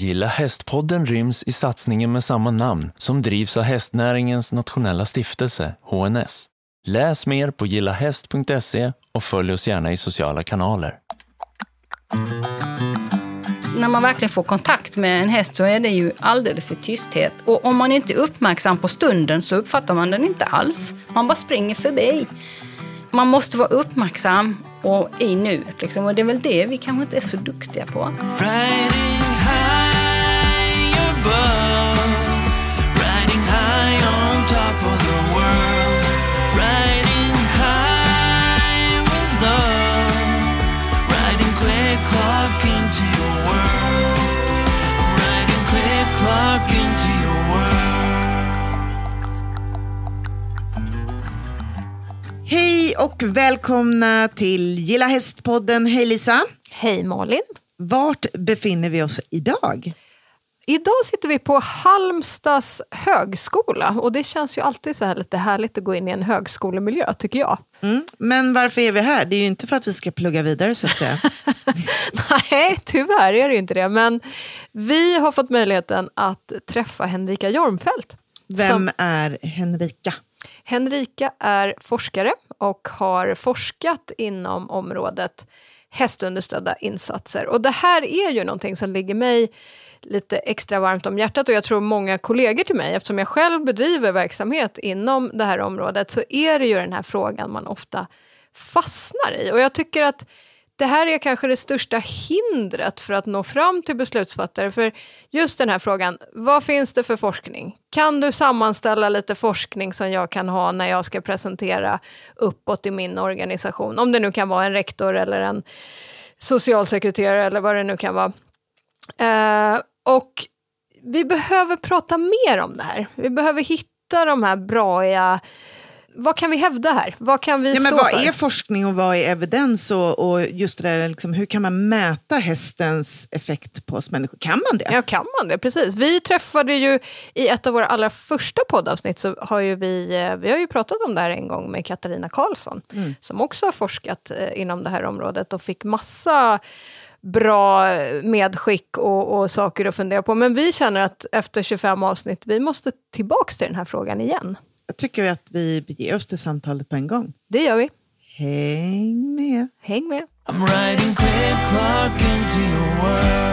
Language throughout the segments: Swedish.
Gilla hästpodden ryms i satsningen med samma namn som drivs av hästnäringens nationella stiftelse, HNS. Läs mer på gillahäst.se och följ oss gärna i sociala kanaler. När man verkligen får kontakt med en häst så är det ju alldeles i tysthet. Och om man inte är uppmärksam på stunden så uppfattar man den inte alls. Man bara springer förbi. Man måste vara uppmärksam och i nuet. Liksom. Och det är väl det vi kanske inte är så duktiga på. Riding Hej och välkomna till Gilla Hästpodden. Hej Lisa! Hej Malin! Vart befinner vi oss idag? Idag sitter vi på Halmstads högskola och det känns ju alltid så här lite härligt att gå in i en högskolemiljö tycker jag. Mm. Men varför är vi här? Det är ju inte för att vi ska plugga vidare så att säga. Nej, tyvärr är det ju inte det. Men vi har fått möjligheten att träffa Henrika Jormfält. Vem Som- är Henrika? Henrika är forskare och har forskat inom området hästunderstödda insatser. Och det här är ju någonting som ligger mig lite extra varmt om hjärtat och jag tror många kollegor till mig, eftersom jag själv bedriver verksamhet inom det här området, så är det ju den här frågan man ofta fastnar i. Och jag tycker att det här är kanske det största hindret för att nå fram till beslutsfattare. För just den här frågan, vad finns det för forskning? Kan du sammanställa lite forskning som jag kan ha när jag ska presentera uppåt i min organisation? Om det nu kan vara en rektor eller en socialsekreterare eller vad det nu kan vara. Eh, och vi behöver prata mer om det här. Vi behöver hitta de här braiga... Vad kan vi hävda här? Vad kan vi Ja, men vad för? är forskning och vad är evidens? Och, och just det där, liksom, hur kan man mäta hästens effekt på oss människor? Kan man det? Ja, kan man det? Precis. Vi träffade ju i ett av våra allra första poddavsnitt så har ju vi, eh, vi har ju pratat om det här en gång med Katarina Karlsson som också har forskat eh, inom det här området och fick massa bra medskick och, och saker att fundera på. Men vi känner att efter 25 avsnitt, vi måste tillbaks till den här frågan igen. Jag tycker att vi beger oss till samtalet på en gång. Det gör vi. Häng med! Häng med. I'm riding click clock into your world.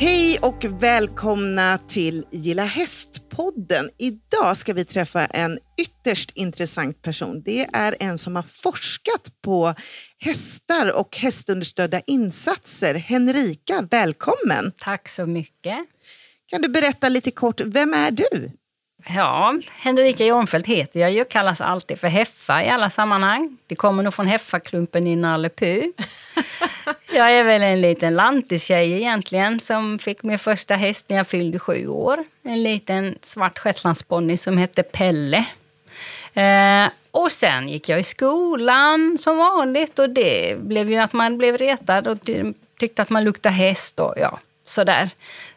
Hej och välkomna till Gilla Hästpodden. Idag ska vi träffa en ytterst intressant person. Det är en som har forskat på hästar och hästunderstödda insatser. Henrika, välkommen! Tack så mycket. Kan du berätta lite kort, vem är du? Ja, Henrika Jornfeldt heter jag ju, kallas alltid för Heffa i alla sammanhang. Det kommer nog från Heffaklumpen i Nalle. Jag är väl en liten lantistjej egentligen som fick min första häst när jag fyllde sju år. En liten svart shetlandsponny som hette Pelle. Eh, och sen gick jag i skolan som vanligt och det blev ju att man blev retad och ty- tyckte att man luktade häst och ja, sådär.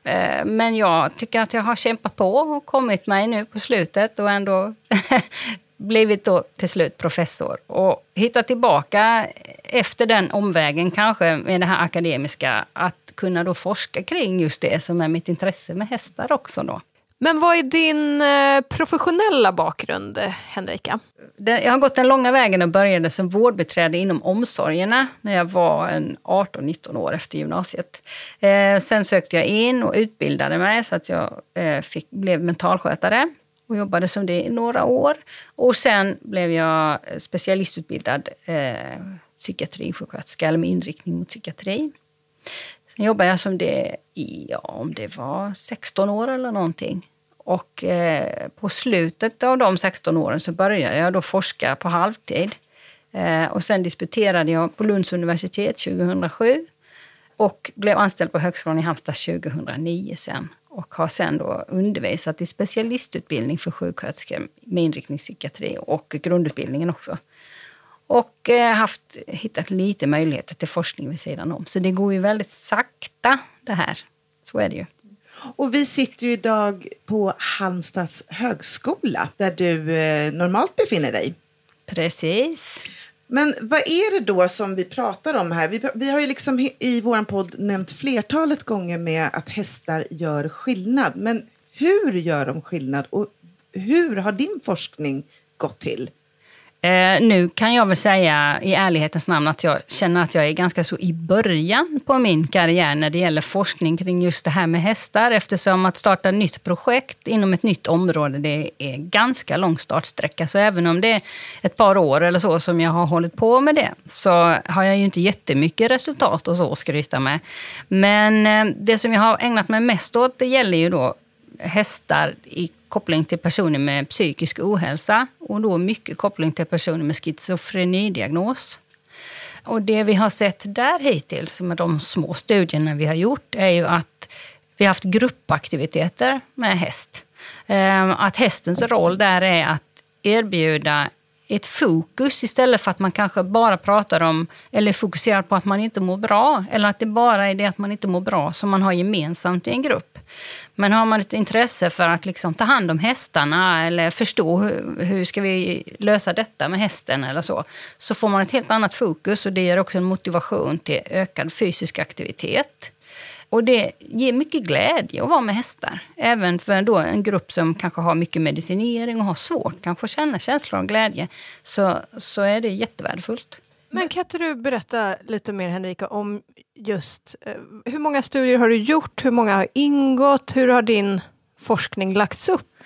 Eh, men jag tycker att jag har kämpat på och kommit mig nu på slutet och ändå blivit då till slut professor och hittat tillbaka efter den omvägen kanske med det här akademiska att kunna då forska kring just det som är mitt intresse med hästar också då. Men vad är din eh, professionella bakgrund, Henrika? Jag har gått den långa vägen och började som vårdbiträde inom omsorgerna när jag var 18-19 år efter gymnasiet. Eh, sen sökte jag in och utbildade mig så att jag eh, fick, blev mentalskötare och jobbade som det i några år. Och sen blev jag specialistutbildad eh, psykiatrisjuksköterska med inriktning mot psykiatri. Sen jobbade jag som det i, ja, om det var 16 år eller någonting. Och eh, på slutet av de 16 åren så började jag då forska på halvtid. Eh, och sen disputerade jag på Lunds universitet 2007 och blev anställd på Högskolan i Halmstad 2009 sen. Och har sen då undervisat i specialistutbildning för sjuksköterskor med inriktning psykiatri och grundutbildningen också. Och eh, haft, hittat lite möjligheter till forskning vid sidan om. Så det går ju väldigt sakta det här. Så är det ju. Och vi sitter ju idag på Halmstads högskola där du eh, normalt befinner dig. Precis. Men vad är det då som vi pratar om här? Vi, vi har ju liksom i vår podd nämnt flertalet gånger med att hästar gör skillnad. Men hur gör de skillnad och hur har din forskning gått till? Eh, nu kan jag väl säga i ärlighetens namn att jag känner att jag är ganska så i början på min karriär när det gäller forskning kring just det här med hästar eftersom att starta ett nytt projekt inom ett nytt område det är ganska lång startsträcka. Så även om det är ett par år eller så som jag har hållit på med det så har jag ju inte jättemycket resultat och så att skryta med. Men eh, det som jag har ägnat mig mest åt det gäller ju då hästar i koppling till personer med psykisk ohälsa och då mycket koppling till personer med schizofrenidiagnos. Och det vi har sett där hittills med de små studierna vi har gjort är ju att vi har haft gruppaktiviteter med häst. Ehm, att hästens roll där är att erbjuda ett fokus istället för att man kanske bara pratar om eller fokuserar på att man inte mår bra eller att det bara är det att man inte mår bra som man har gemensamt i en grupp. Men har man ett intresse för att liksom ta hand om hästarna eller förstå hur, hur ska vi lösa detta med hästen eller så, så får man ett helt annat fokus och det ger också en motivation till ökad fysisk aktivitet. Och det ger mycket glädje att vara med hästar. Även för då en grupp som kanske har mycket medicinering och har svårt kanske att känna känslor av glädje, så, så är det jättevärdefullt. Men kan inte du berätta lite mer Henrika om just eh, hur många studier har du gjort, hur många har ingått, hur har din forskning lagts upp?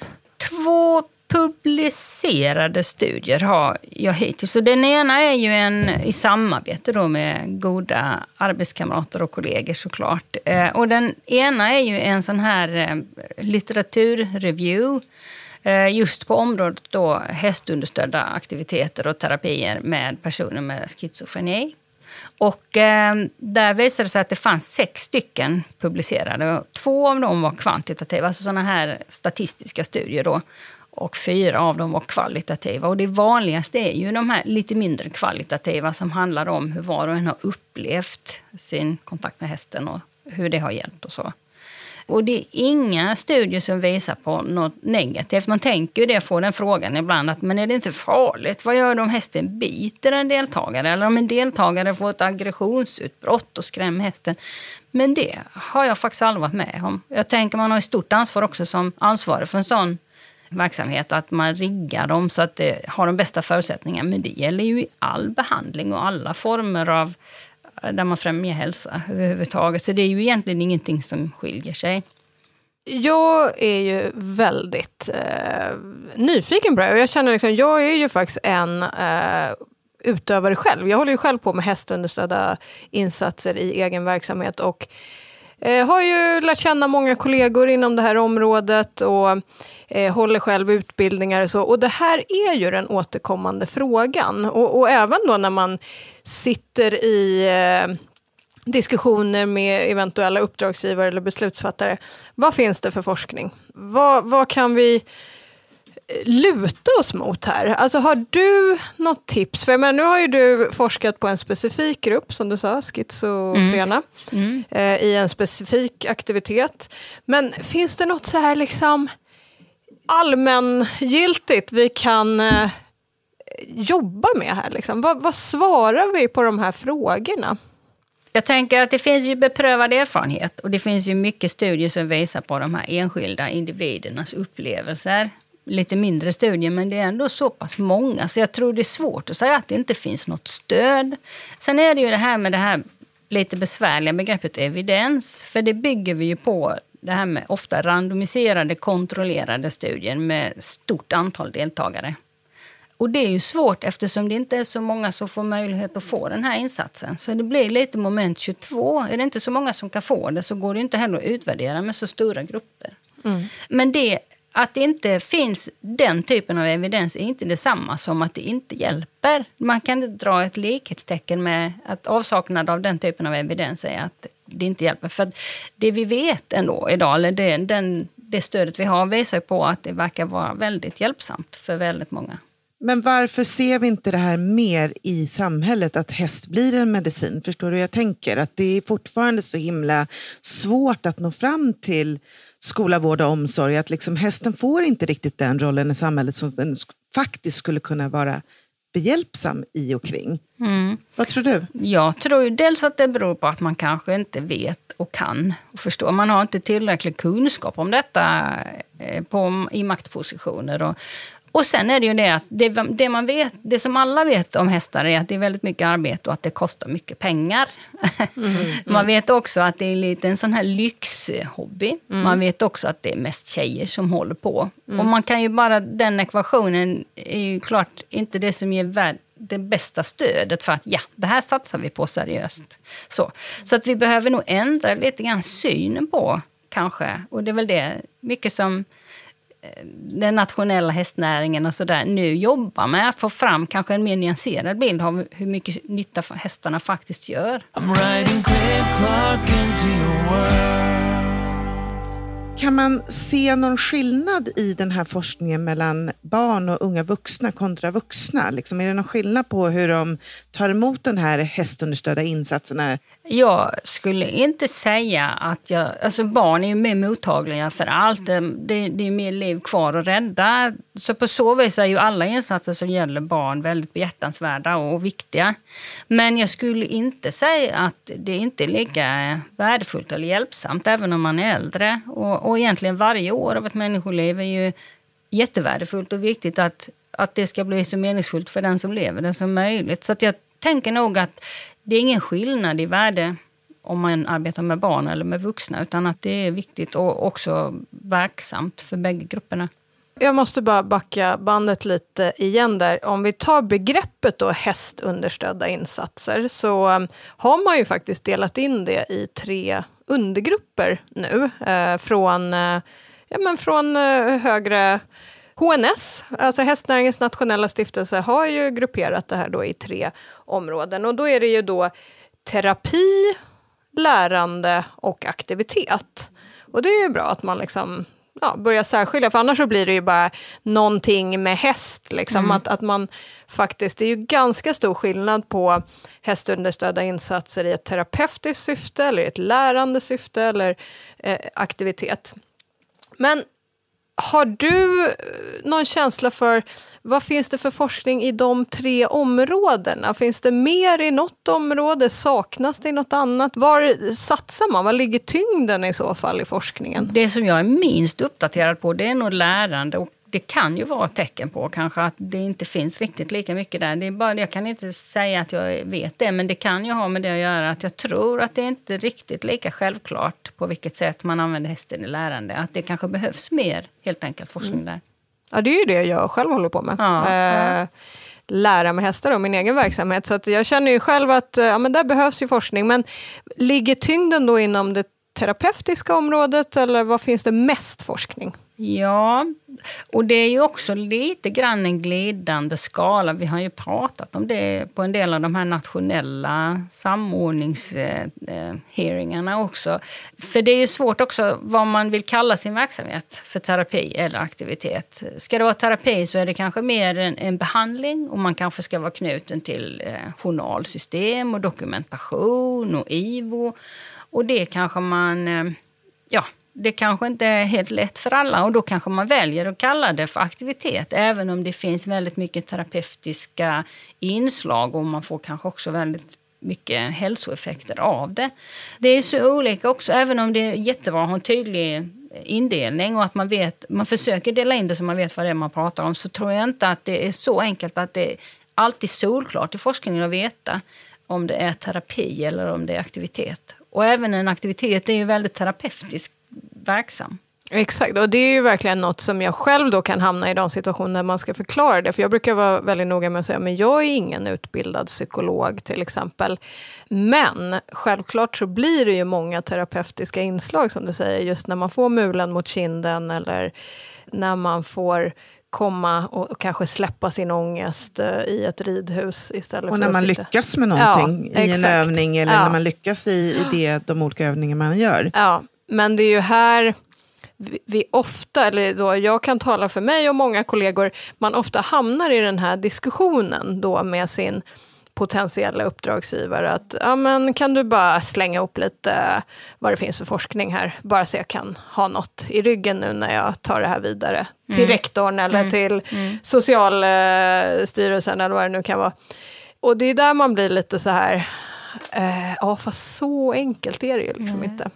Två publicerade studier har jag hittills. Så den ena är ju en i samarbete då med goda arbetskamrater och kollegor såklart. Eh, och den ena är ju en sån här eh, litteraturreview eh, just på området då hästunderstödda aktiviteter och terapier med personer med schizofreni. Och eh, där visade det sig att det fanns sex stycken publicerade. Två av dem var kvantitativa, alltså sådana här statistiska studier. Då. Och fyra av dem var kvalitativa. Och det vanligaste är ju de här lite mindre kvalitativa som handlar om hur var och en har upplevt sin kontakt med hästen och hur det har hjälpt och så. Och det är inga studier som visar på något negativt. Man tänker ju det, får den frågan ibland, att men är det inte farligt? Vad gör du om hästen biter en deltagare? Eller om en deltagare får ett aggressionsutbrott och skrämmer hästen? Men det har jag faktiskt aldrig varit med om. Jag tänker man har ett stort ansvar också som ansvarig för en sån verksamhet, att man riggar dem så att det har de bästa förutsättningarna. Men det gäller ju i all behandling och alla former av eh, där man främjar hälsa överhuvudtaget. Så det är ju egentligen ingenting som skiljer sig. Jag är ju väldigt eh, nyfiken på det här. och Jag känner liksom, jag är ju faktiskt en eh, utövare själv. Jag håller ju själv på med hästunderstödda insatser i egen verksamhet och eh, har ju lärt känna många kollegor inom det här området och eh, håller själv utbildningar och så. Och det här är ju den återkommande frågan. Och, och även då när man sitter i eh, diskussioner med eventuella uppdragsgivare eller beslutsfattare. Vad finns det för forskning? Vad, vad kan vi luta oss mot här? Alltså har du något tips? För menar, nu har ju du forskat på en specifik grupp, som du sa, schizofrena, Mm. eh, i en specifik aktivitet. Men finns det något så här liksom allmängiltigt vi kan eh, jobba med här? Liksom? Vad, vad svarar vi på de här frågorna? Jag tänker att det finns ju beprövad erfarenhet och det finns ju mycket studier som visar på de här enskilda individernas upplevelser. Lite mindre studier, men det är ändå så pass många så jag tror det är svårt att säga att det inte finns något stöd. Sen är det ju det här med det här lite besvärliga begreppet evidens, för det bygger vi ju på det här med ofta randomiserade, kontrollerade studier med stort antal deltagare. Och det är ju svårt eftersom det inte är så många som får möjlighet att få den här insatsen. Så det blir lite moment 22. Är det inte så många som kan få det så går det inte heller att utvärdera med så stora grupper. Men det, att det inte finns den typen av evidens är inte detsamma som att det inte hjälper. Man kan inte dra ett likhetstecken med att avsaknad av den typen av evidens är att det inte hjälper. För det vi vet ändå idag, eller det, den, det stödet vi har visar på att det verkar vara väldigt hjälpsamt för väldigt många. Men varför ser vi inte det här mer i samhället, att häst blir en medicin? Förstår du hur jag tänker? Att det är fortfarande så himla svårt att nå fram till skola, vård och omsorg. Att liksom hästen får inte riktigt den rollen i samhället som den sk- faktiskt skulle kunna vara behjälpsam i och kring. Mm. Vad tror du? Jag tror ju dels att det beror på att man kanske inte vet och kan och förstår. Man har inte tillräcklig kunskap om detta eh, på, i maktpositioner. Och, och sen är det ju det att det, det, man vet, det som alla vet om hästar är att det är väldigt mycket arbete och att det kostar mycket pengar. Man vet också att det är lite en sån här lyxhobby. Man vet också att det är mest tjejer som håller på. Och man kan ju bara, den ekvationen är ju klart inte det som ger värld, det bästa stödet för att ja, det här satsar vi på seriöst. Så, så att vi behöver nog ändra lite grann synen på kanske, och det är väl det mycket som Eh, den nationella hästnäringen och sådär nu jobbar med att få fram kanske en mer nyanserad bild av hur mycket nytta hästarna faktiskt gör. Kan man se någon skillnad i den här forskningen mellan barn och unga vuxna kontra vuxna? Liksom, är det någon skillnad på hur de tar emot den här hästunderstödda insatserna? Jag skulle inte säga att jag... Alltså barn är ju mer mottagliga för allt. Det, det, det är mer liv kvar att rädda. Så på så vis är ju alla insatser som gäller barn väldigt behjärtansvärda och viktiga. Men jag skulle inte säga att det inte är lika värdefullt eller hjälpsamt även om man är äldre. Och, och egentligen varje år av ett människoliv är ju jättevärdefullt och viktigt att, att det ska bli så meningsfullt för den som lever det som möjligt. Så att jag tänker nog att det är ingen skillnad i värde om man arbetar med barn eller med vuxna, utan att det är viktigt och också verksamt för bägge grupperna. Jag måste bara backa bandet lite igen där. Om vi tar begreppet då hästunderstödda insatser så eh, har man ju faktiskt delat in det i tre undergrupper nu. Eh, från, eh, ja, men från eh, högre HNS, alltså Hästnäringens nationella stiftelse, har ju grupperat det här då i tre områden. Och då är det ju då terapi, lärande och aktivitet. Och det är ju bra att man liksom ja, börjar särskilja, för annars så blir det ju bara någonting med häst. Liksom. Att, att man faktiskt, det är ju ganska stor skillnad på hästunderstödda insatser i ett terapeutiskt syfte, eller i ett lärande syfte, eller eh, aktivitet. Men har du eh, någon känsla för vad finns det för forskning i de tre områdena? Finns det mer i något område? Saknas det i något annat? Var satsar man? Var ligger tyngden i så fall i forskningen? Det som jag är minst uppdaterad på det är nog lärande. Och det kan ju vara ett tecken på kanske att det inte finns riktigt lika mycket där. Det är bara, jag kan inte säga att jag vet det, men det kan ju ha med det att göra att jag tror att det är inte riktigt lika självklart på vilket sätt man använder hästen i lärande. Att det kanske behövs mer helt enkelt forskning där. Ja, det är ju det jag själv håller på med. Ja, eh, lära mig hästar och min egen verksamhet. Så att jag känner ju själv att eh, ja, men där behövs ju forskning. Men ligger tyngden då inom det terapeutiska området eller vad finns det mest forskning? Ja, och det är ju också lite grann en glidande skala. Vi har ju pratat om det på en del av de här nationella samordningshearingarna eh, eh, också. För det är ju svårt också vad man vill kalla sin verksamhet för terapi eller aktivitet. Ska det vara terapi så är det kanske mer en, en behandling och man kanske ska vara knuten till eh, journalsystem och dokumentation och IVO. Och det kanske man, eh, ja, det kanske inte är helt lätt för alla och då kanske man väljer att kalla det för aktivitet även om det finns väldigt mycket terapeutiska inslag och man får kanske också väldigt mycket hälsoeffekter av det. Det är så olika också, även om det är jättebra att ha en tydlig indelning och att man vet, man försöker dela in det så man vet vad det är man pratar om, så tror jag inte att det är så enkelt att det är alltid solklart i forskningen att veta om det är terapi eller om det är aktivitet. Och även en aktivitet är ju väldigt terapeutisk verksam. Exakt, och det är ju verkligen något som jag själv då kan hamna i de situationer när man ska förklara det. För jag brukar vara väldigt noga med att säga, men jag är ingen utbildad psykolog till exempel. Men självklart så blir det ju många terapeutiska inslag som du säger, just när man får mulen mot kinden eller när man får komma och kanske släppa sin ångest eh, i ett ridhus istället Och för när man sitta... lyckas med någonting Ja, i en exakt. övning eller Ja. när man lyckas i, i det, de olika övningar man gör. Ja, men det är ju här vi- ofta, eller då jag kan tala för mig och många kollegor, man ofta hamnar i den här diskussionen då med sin potentiella uppdragsgivare att ja, men kan du bara slänga upp lite vad det finns för forskning här, bara så jag kan ha något i ryggen nu när jag tar det här vidare till Mm. rektorn eller Mm. till Mm. Socialstyrelsen eller vad det nu kan vara. Och det är där man blir lite så här, eh, ja fast så enkelt är det ju liksom inte.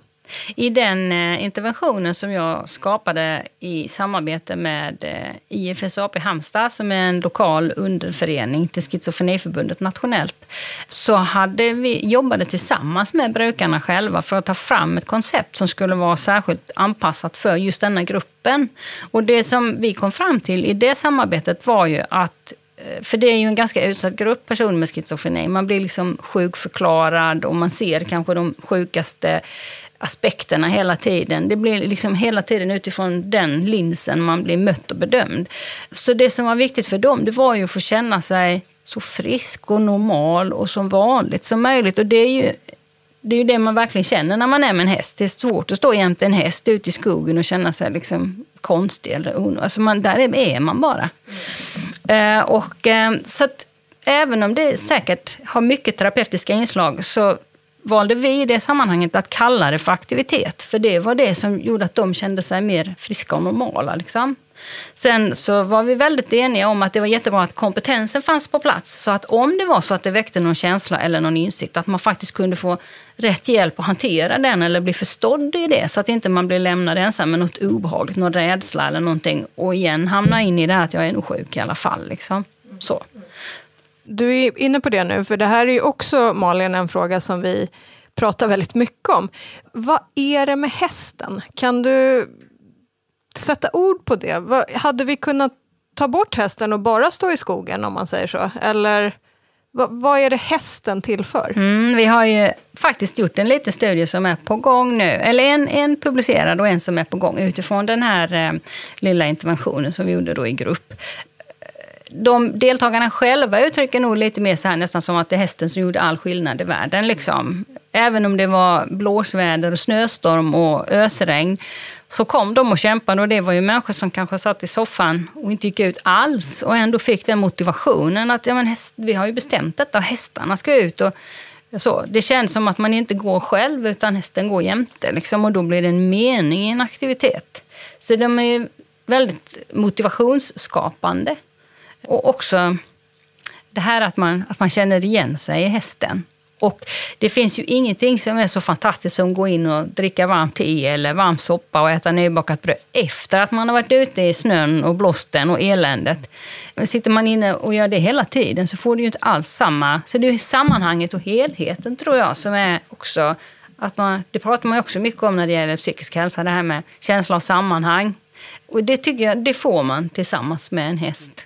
I den eh, interventionen som jag skapade i samarbete med IFSAP i Halmstad, som är en lokal underförening till Schizofreniförbundet nationellt, så hade vi jobbade tillsammans med brukarna själva för att ta fram ett koncept som skulle vara särskilt anpassat för just denna gruppen. Och det som vi kom fram till i det samarbetet var ju att eh, för det är ju en ganska utsatt grupp personer med schizofreni. Man blir liksom sjukförklarad och man ser kanske de sjukaste aspekterna hela tiden. Det blir liksom hela tiden utifrån den linsen man blir mött och bedömd. Så det som var viktigt för dem, det var ju att få känna sig så frisk och normal och som vanligt som möjligt. Och det är ju det, är ju det man verkligen känner när man är med en häst. Det är svårt att stå jämte en häst ute i skogen och känna sig liksom konstig. Eller on- alltså man, där är man bara. Eh, och, eh, så att, även om det säkert har mycket terapeutiska inslag så valde vi i det sammanhanget att kalla det för aktivitet. För det var det som gjorde att de kände sig mer friska och normala. Liksom. Sen så var vi väldigt eniga om att det var jättebra att kompetensen fanns på plats. Så att om det var så att det väckte någon känsla eller någon insikt, att man faktiskt kunde få rätt hjälp att hantera den eller bli förstådd i det. Så att inte man blir lämnad ensam med något obehagligt, någon rädsla eller någonting. Och igen hamna in i det här att jag är nog sjuk i alla fall. Liksom. Så. Du är inne på det nu, för det här är ju också Malin en fråga som vi pratar väldigt mycket om. Vad är det med hästen? Kan du sätta ord på det? Vad- Hade vi kunnat ta bort hästen och bara stå i skogen om man säger så? Eller vad, vad är det hästen tillför? Mm, vi har ju faktiskt gjort en liten studie som är på gång nu. Eller en, en publicerad och en som är på gång utifrån den här eh, lilla interventionen som vi gjorde då i grupp. De deltagarna själva uttrycker nog lite mer så här nästan som att det är hästen som gjorde all skillnad i världen. Liksom. Även om det var blåsväder och snöstorm och ösregn så kom de och kämpade och det var ju människor som kanske satt i soffan och inte gick ut alls och ändå fick den motivationen att ja, men häst, vi har ju bestämt detta och hästarna ska ut. Och, så, det känns som att man inte går själv utan hästen går jämte liksom, och då blir det en mening i en aktivitet. Så de är ju väldigt motivationsskapande. Och också det här att man, att man känner igen sig i hästen. Och det finns ju ingenting som är så fantastiskt som att gå in och dricka varmt te eller varm soppa och äta nybakat bröd efter att man har varit ute i snön och blåsten och eländet. Sitter man inne och gör det hela tiden så får du ju inte alls samma... Så det är sammanhanget och helheten tror jag som är också... Att man, det pratar man ju också mycket om när det gäller psykisk hälsa, det här med känsla av sammanhang. Och det tycker jag det får man tillsammans med en häst.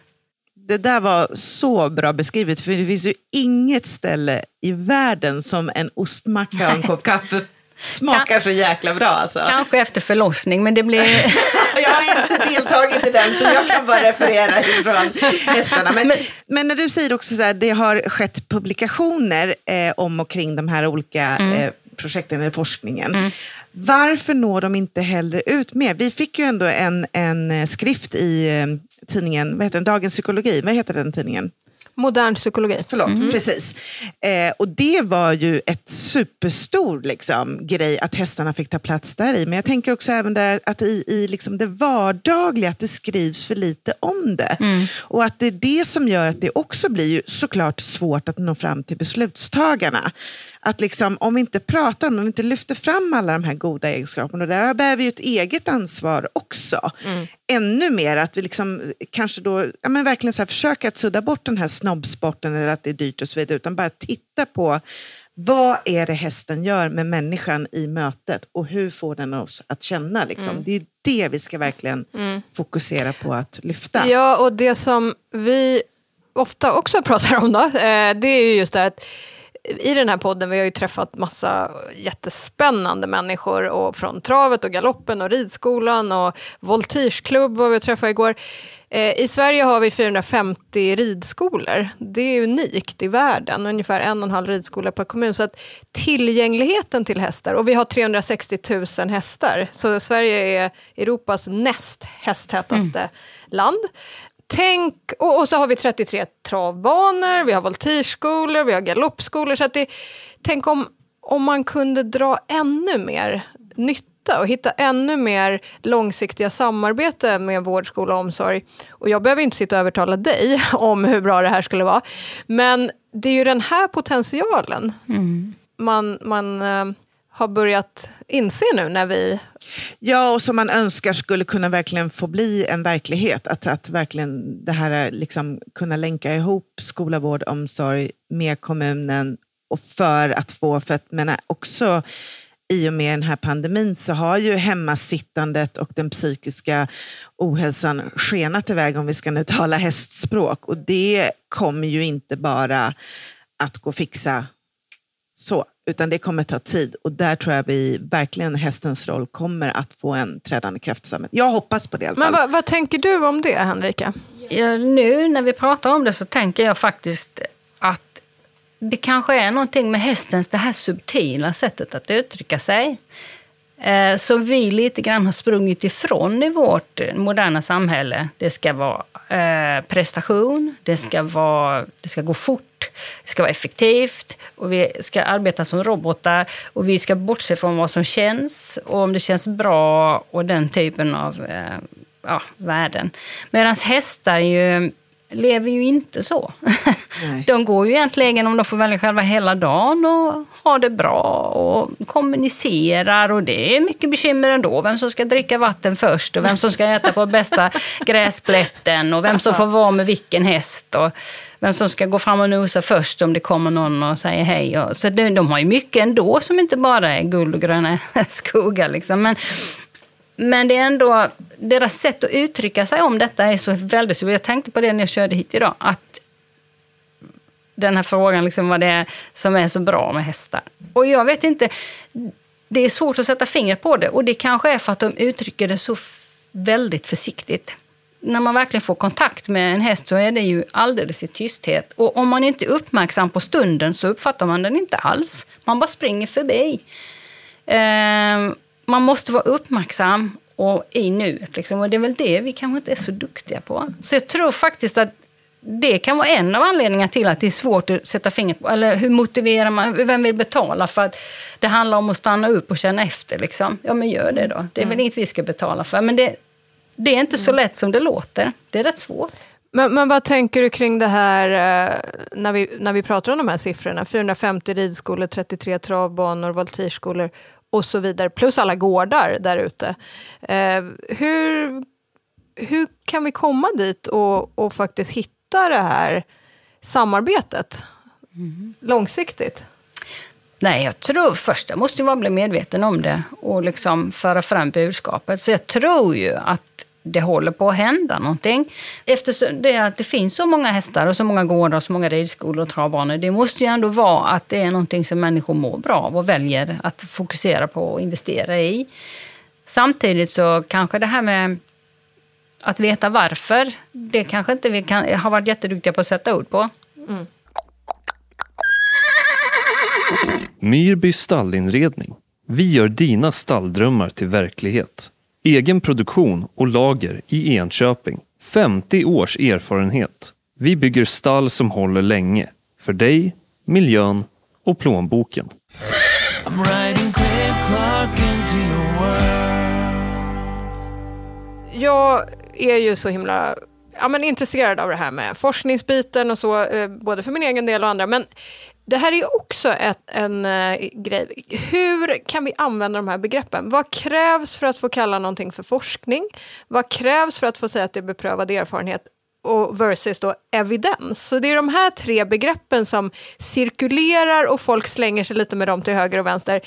Det där var så bra beskrivet, för det finns ju inget ställe i världen som en ostmacka och en kopp kaffe smakar så jäkla bra. Alltså. Kanske efter förlossning, men det blir... Jag har inte deltagit i den, så jag kan bara referera ifrån hästarna. Men, men när du säger också så här, det har skett publikationer eh, om och kring de här olika eh, projekten eller forskningen. Varför når de inte hellre ut mer? Vi fick ju ändå en, en eh, skrift i eh, tidningen, vad heter den, Dagens Psykologi, vad heter den tidningen? Modern psykologi. Förlåt, precis. Eh, och det var ju ett superstor liksom, grej att hästarna fick ta plats där i. Men jag tänker också även där att i, i liksom det vardagliga, att det skrivs för lite om det. Och att det är det som gör att det också blir ju såklart svårt att nå fram till beslutstagarna. Att liksom, om vi inte pratar om om vi inte lyfter fram alla de här goda egenskaperna, och där bär vi ju ett eget ansvar också. Ännu mer att vi liksom, kanske då, ja, men verkligen så här, försöka att sudda bort den här snobbsporten eller att det är dyrt och så vidare, utan bara titta på vad är det hästen gör med människan i mötet och hur får den oss att känna? Liksom. Det är det vi ska verkligen fokusera på att lyfta. Ja, och det som vi ofta också pratar om då, eh, det är ju just det att i den här podden, vi har ju träffat massa jättespännande människor och från travet och galoppen och ridskolan och voltigeklubb var vi träffade igår. Eh, I Sverige har vi 450 ridskolor. Det är unikt i världen, ungefär en och en halv ridskola per kommun. Så att tillgängligheten till hästar, och vi har 360 000 hästar, så Sverige är Europas näst hästtätaste land tänk, och, och så har vi 33 travbanor, vi har voltigeskolor, vi har galoppskolor. Så att det, tänk om, om man kunde dra ännu mer nytta och hitta ännu mer långsiktiga samarbete med vård, skola och omsorg. Och jag behöver inte sitta och övertala dig om hur bra det här skulle vara. Men det är ju den här potentialen man, man eh, har börjat inse nu när vi... Ja, och som man önskar skulle kunna verkligen få bli en verklighet. Att, att verkligen det här liksom kunna länka ihop skola, vård, omsorg med kommunen och för att få, för att men också i och med den här pandemin så har ju hemmasittandet och den psykiska ohälsan skenat iväg om vi ska nu tala hästspråk. Och det kommer ju inte bara att gå att fixa så, utan det kommer ta tid. Och där tror jag vi verkligen hästens roll kommer att få en trädande kraft. Jag hoppas på det i alla fall. Men vad, vad tänker du om det, Henrika? Ja, nu när vi pratar om det så tänker jag faktiskt att det kanske är någonting med hästens det här subtila sättet att uttrycka sig. Eh, som vi lite grann har sprungit ifrån i vårt moderna samhälle. Det ska vara eh, prestation, det ska, vara, det ska gå fort, det ska vara effektivt och vi ska arbeta som robotar och vi ska bortse från vad som känns och om det känns bra och den typen av eh, ja, värden. Medan hästar ju lever ju inte så. Nej. De går ju egentligen, om de får välja själva, hela dagen och har det bra och kommunicerar och det är mycket bekymmer ändå. Vem som ska dricka vatten först och vem som ska äta på bästa gräsplätten och vem som får vara med vilken häst och vem som ska gå fram och nosa först om det kommer någon och säger hej. Så de, de har ju mycket ändå som inte bara är guld och gröna skogar. Liksom. Men, men det är ändå, deras sätt att uttrycka sig om detta är så väldigt... Så jag tänkte på det när jag körde hit idag. Att den här frågan, liksom vad det är som är så bra med hästar. Och jag vet inte, det är svårt att sätta fingret på det. Och det kanske är för att de uttrycker det så väldigt försiktigt. När man verkligen får kontakt med en häst så är det ju alldeles i tysthet. Och om man inte är uppmärksam på stunden så uppfattar man den inte alls. Man bara springer förbi. Eh, man måste vara uppmärksam och i nuet. Liksom. Och det är väl det vi kanske inte är så duktiga på. Så jag tror faktiskt att det kan vara en av anledningarna till att det är svårt att sätta fingret på. Eller hur motiverar man? Vem vill betala för att det handlar om att stanna upp och känna efter? Liksom. Ja, men gör det då. Det är väl inget vi ska betala för. Men det, det är inte så lätt som det låter. Det är rätt svårt. Men, men vad tänker du kring det här eh, när vi, när vi pratar om de här siffrorna? 450 ridskolor, 33 travbanor, voltigeskolor och så vidare. Plus alla gårdar där ute. Eh, hur, hur kan vi komma dit och, och faktiskt hitta det här samarbetet långsiktigt? Nej, jag tror först jag måste man vara bli medveten om det och liksom föra fram budskapet. Så jag tror ju att det håller på att hända någonting. Eftersom det, att det finns så många hästar och så många gårdar och så många ridskolor och travbanor. Det måste ju ändå vara att det är någonting som människor mår bra av och väljer att fokusera på och investera i. Samtidigt så kanske det här med att veta varför, det kanske inte vi kan, har varit jätteduktiga på att sätta ord på. Myrby stallinredning. Vi gör dina stalldrömmar till verklighet. Egen produktion och lager i Enköping. 50 års erfarenhet. Vi bygger stall som håller länge. För dig, miljön och plånboken. I'm riding Craig Clark into your world. jag är ju så himla ja, men intresserad av det här med forskningsbiten och så, eh, både för min egen del och andra. Men det här är ju också ett, en eh, grej. Hur kan vi använda de här begreppen? Vad krävs för att få kalla någonting för forskning? Vad krävs för att få säga att det är beprövad erfarenhet? Och versus då evidens. Så det är de här tre begreppen som cirkulerar och folk slänger sig lite med dem till höger och vänster.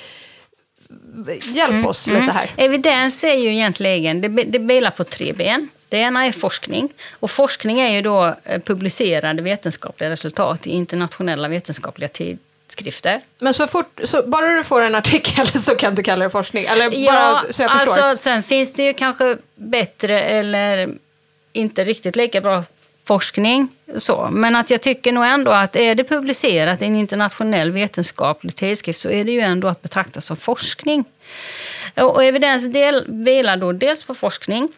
Hjälp oss lite här. Evidens är ju egentligen, det, det vilar på tre ben. Det ena är forskning. Och forskning är ju då eh, publicerade vetenskapliga resultat i internationella vetenskapliga tidskrifter. Men så fort, så bara du får en artikel så kan du kalla det forskning? Eller Ja, bara så jag förstår? alltså sen finns det ju kanske bättre eller inte riktigt lika bra forskning. Så. Men att jag tycker nog ändå att är det publicerat i en internationell vetenskaplig tidskrift så är det ju ändå att betrakta som forskning. Och evidens del, vilar då dels på forskning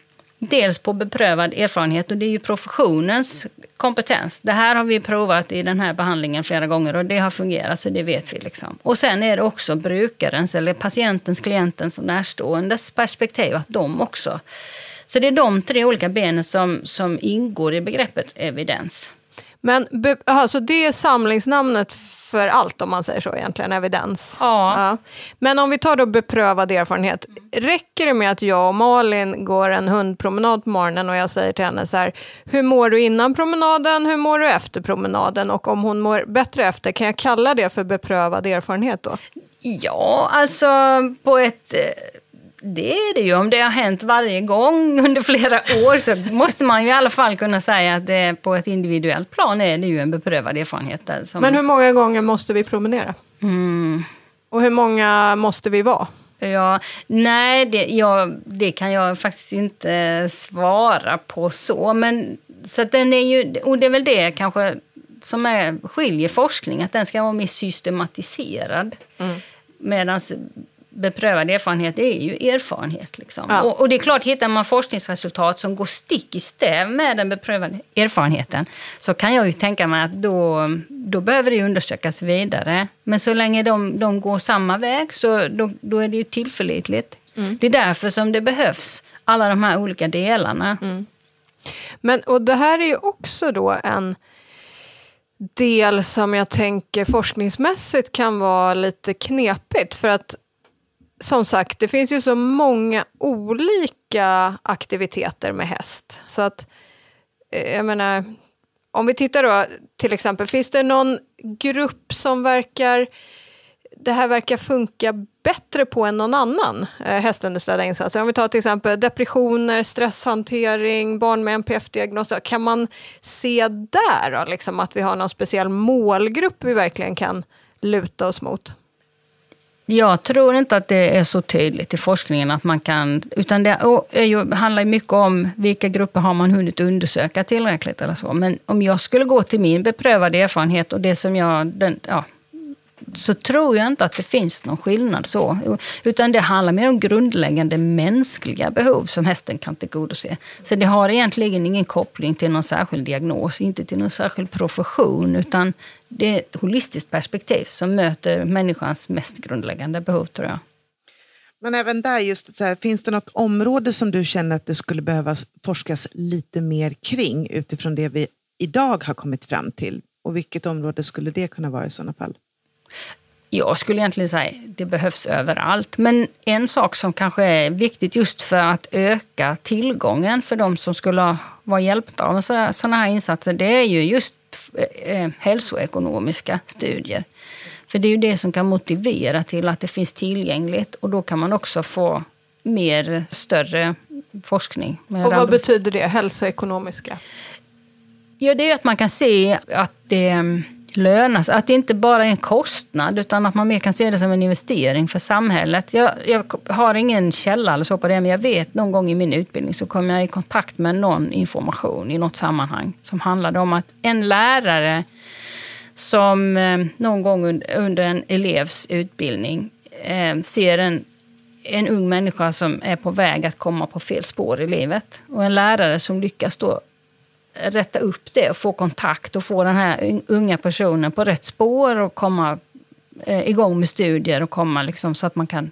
dels på beprövad erfarenhet och det är ju professionens kompetens. Det här har vi provat i den här behandlingen flera gånger och det har fungerat så det vet vi. Liksom. Och sen är det också brukarens eller patientens, klientens och närståendes perspektiv att de också. Så det är de tre olika benen som, som ingår i begreppet evidens. Men be, alltså det är samlingsnamnet för allt om man säger så egentligen, evidens. Ja. Ja. Men om vi tar då beprövad erfarenhet. Räcker det med att jag och Malin går en hundpromenad på morgonen och jag säger till henne så här, hur mår du innan promenaden, hur mår du efter promenaden och om hon mår bättre efter, kan jag kalla det för beprövad erfarenhet då? Ja, alltså på ett... Det är det ju. Om det har hänt varje gång under flera år så måste man ju i alla fall kunna säga att det på ett individuellt plan är det ju en beprövad erfarenhet. Där som, Men hur många gånger måste vi promenera? mm, Och hur många måste vi vara? ja, nej, det, ja, det kan jag faktiskt inte svara på så. Men, så den är ju, och det är väl det kanske som är, skiljer forskning, att den ska vara mer systematiserad. Medan beprövad erfarenhet är ju erfarenhet. Liksom. Ja. Och, och det är klart, hittar man forskningsresultat som går stick i stäv med den beprövade erfarenheten så kan jag ju tänka mig att då, då behöver det undersökas vidare. Men så länge de, de går samma väg så då, då är det ju tillförlitligt. Det är därför som det behövs, alla de här olika delarna. Men, och det här är ju också då en del som jag tänker forskningsmässigt kan vara lite knepigt. För att som sagt, det finns ju så många olika aktiviteter med häst. Så att, eh, jag menar, om vi tittar då till exempel, finns det någon grupp som verkar, det här verkar funka bättre på än någon annan eh, hästunderstödda insatser? Om vi tar till exempel depressioner, stresshantering, barn med NPF-diagnos. Kan man se där då, liksom, att vi har någon speciell målgrupp vi verkligen kan luta oss mot? Jag tror inte att det är så tydligt i forskningen att man kan... Utan det är ju, handlar mycket om vilka grupper har man hunnit undersöka tillräckligt eller så. Men om jag skulle gå till min beprövade erfarenhet och det som jag... Den, ja, så tror jag inte att det finns någon skillnad så. Utan det handlar mer om grundläggande mänskliga behov som hästen kan tillgodose. Så det har egentligen ingen koppling till någon särskild diagnos, inte till någon särskild profession, utan det är ett holistiskt perspektiv som möter människans mest grundläggande behov, tror jag. Men även där, just så här, finns det något område som du känner att det skulle behöva forskas lite mer kring utifrån det vi idag har kommit fram till? Och vilket område skulle det kunna vara i sådana fall? Jag skulle egentligen säga det behövs överallt. Men en sak som kanske är viktigt just för att öka tillgången för de som skulle vara hjälpta av sådana här insatser, det är ju just eh, hälsoekonomiska studier. För det är ju det som kan motivera till att det finns tillgängligt och då kan man också få mer, större forskning. Och vad randomis- betyder det, hälsoekonomiska? Ja, det är att man kan se att det lönas. lönar sig. Att det inte bara är en kostnad utan att man mer kan se det som en investering för samhället. Jag, jag har ingen källa eller så på det men jag vet någon gång i min utbildning så kom jag i kontakt med någon information i något sammanhang som handlade om att en lärare som eh, någon gång under en elevs utbildning eh, ser en, en ung människa som är på väg att komma på fel spår i livet. Och en lärare som lyckas då rätta upp det och få kontakt och få den här unga personen på rätt spår och komma eh, igång med studier och komma liksom så att man kan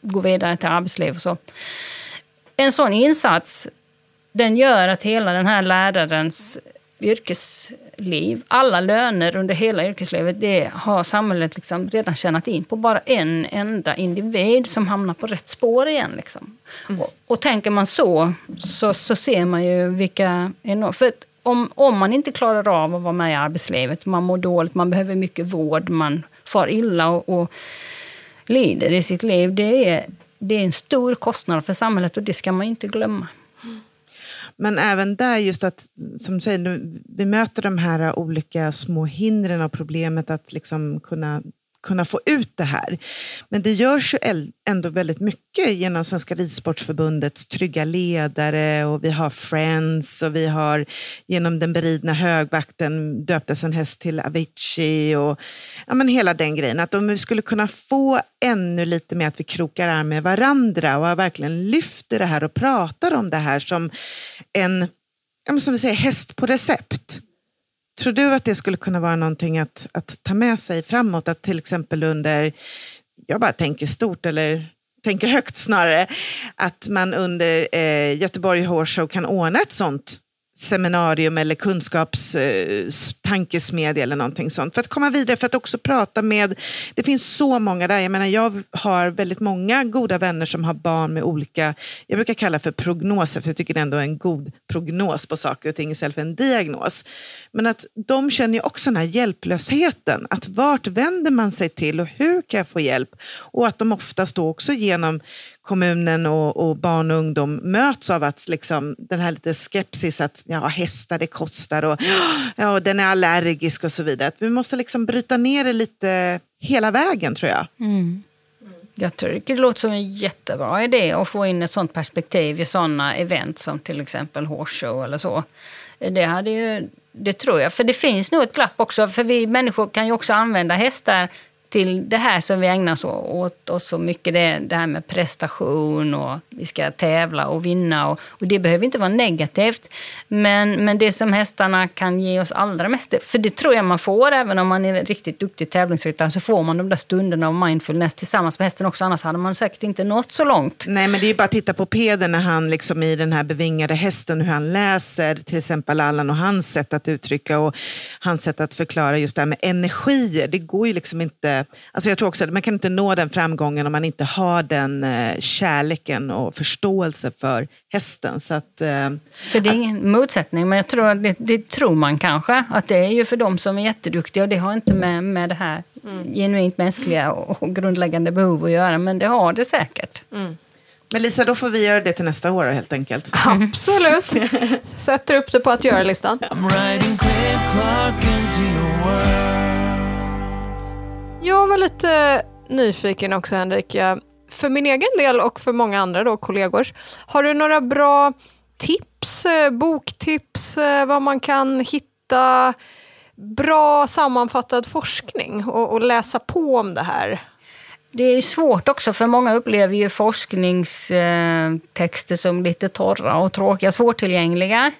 gå vidare till arbetsliv och så. En sån insats den gör att hela den här lärarens yrkesliv, alla löner under hela yrkeslivet, det har samhället liksom redan tjänat in på bara en enda individ som hamnar på rätt spår igen. Liksom. Och, och tänker man så, så, så ser man ju vilka enorma... För om, om man inte klarar av att vara med i arbetslivet, man mår dåligt, man behöver mycket vård, man far illa och, och lider i sitt liv, det är, det är en stor kostnad för samhället och det ska man inte glömma. Men även där, just att som du säger, nu, vi möter de här olika små hindren och problemet att liksom kunna, kunna få ut det här. Men det görs ju ändå väldigt mycket genom Svenska Ridsportförbundets trygga ledare och vi har Friends och vi har genom den beridna högvakten döptes en häst till Avicii och ja, men hela den grejen. Att om vi skulle kunna få ännu lite mer att vi krokar arm med varandra och verkligen lyfter det här och pratar om det här som en ja, men som vi säger, häst på recept. Tror du att det skulle kunna vara någonting att, att ta med sig framåt? Att till exempel under, jag bara tänker stort eller tänker högt snarare, att man under eh, Göteborg Horse Show kan ordna ett sånt seminarium eller kunskapstankesmedja eh, eller någonting sånt. För att komma vidare, för att också prata med... Det finns så många där. Jag menar, jag har väldigt många goda vänner som har barn med olika, jag brukar kalla för prognoser, för jag tycker det ändå är en god prognos på saker och ting istället för en diagnos. Men att de känner ju också den här hjälplösheten. Att vart vänder man sig till och hur kan jag få hjälp? Och att de oftast då också genom kommunen och, och, barn och ungdom möts av att liksom, den här lite skepsis att ja, hästar det kostar och ja, den är allergisk och så vidare. Att vi måste liksom bryta ner det lite hela vägen tror jag. Mm. Jag tycker det låter som en jättebra idé att få in ett sånt perspektiv i sådana event som till exempel Horse Show eller så. Det hade ju det tror jag. För det finns nog ett glapp också. För vi människor kan ju också använda hästar till det här som vi ägnar oss åt oss så mycket, det, det här med prestation och vi ska tävla och vinna. Och, och, det behöver inte vara negativt. Men, men det som hästarna kan ge oss allra mest, för det tror jag man får även om man är riktigt duktig tävlingsryttare, så får man de där stunderna av mindfulness tillsammans med hästen också, annars hade man säkert inte nått så långt. Nej, men det är ju bara att titta på Peder när han liksom i den här bevingade hästen, hur han läser till exempel Allan och hans sätt att uttrycka och hans sätt att förklara just det här med energier. Det går ju liksom inte Alltså jag tror också att man kan inte nå den framgången om man inte har den eh, kärleken och förståelse för hästen. Så, att, eh, så det är ingen motsättning, men jag tror det, det, tror man kanske. Att det är ju för de som är jätteduktiga och det har inte med, med det här mm. genuint mänskliga och, och grundläggande behov att göra, men det har det säkert. Mm. Men Lisa, då får vi göra det till nästa år helt enkelt. Absolut. Sätter upp det på att göra-listan. Jag var lite nyfiken också Henrik. För min egen del och för många andra då, kollegors. Har du några bra tips, eh, boktips, eh, vad man kan hitta bra sammanfattad forskning och, och läsa på om det här? Det är svårt också, för många upplever ju forskningstexter som lite torra och tråkiga, svårtillgängliga. Men,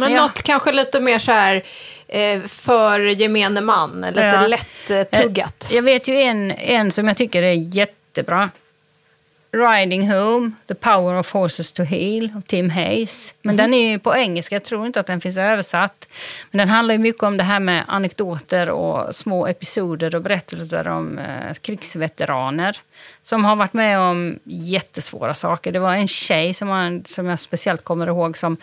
Men jag... något kanske lite mer så här Eh, för gemene man, lite ja. lätt tuggat. Jag vet ju en, en som jag tycker är jättebra. Riding Home, The Power of Horses to Heal av Tim Hayes. Men mm. den är på engelska, jag tror inte att den finns översatt. Men den handlar ju mycket om det här med anekdoter och små episoder och berättelser om eh, krigsveteraner som har varit med om jättesvåra saker. Det var en tjej som, man, som jag speciellt kommer ihåg som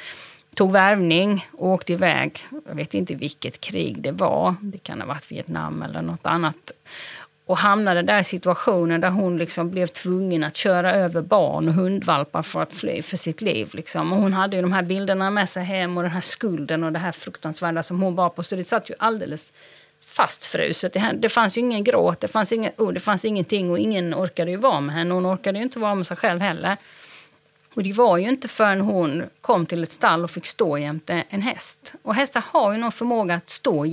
tog värvning och åkte iväg. Jag vet inte vilket krig det var. Det kan ha varit Vietnam eller något annat. Och hamnade där i situationer där hon liksom blev tvungen att köra över barn och hundvalpar för att fly för sitt liv. Liksom. Och hon hade ju de här bilderna med sig hem och den här skulden och det här fruktansvärda som hon var på. Så det satt ju alldeles fastfruset. Det fanns ju ingen gråt, det fanns, ingen, oh, det fanns ingenting och ingen orkade ju vara med henne. Hon orkade ju inte vara med sig själv heller. Och det var ju inte förrän hon kom till ett stall och fick stå jämte en häst. Och hästar har ju någon förmåga att stå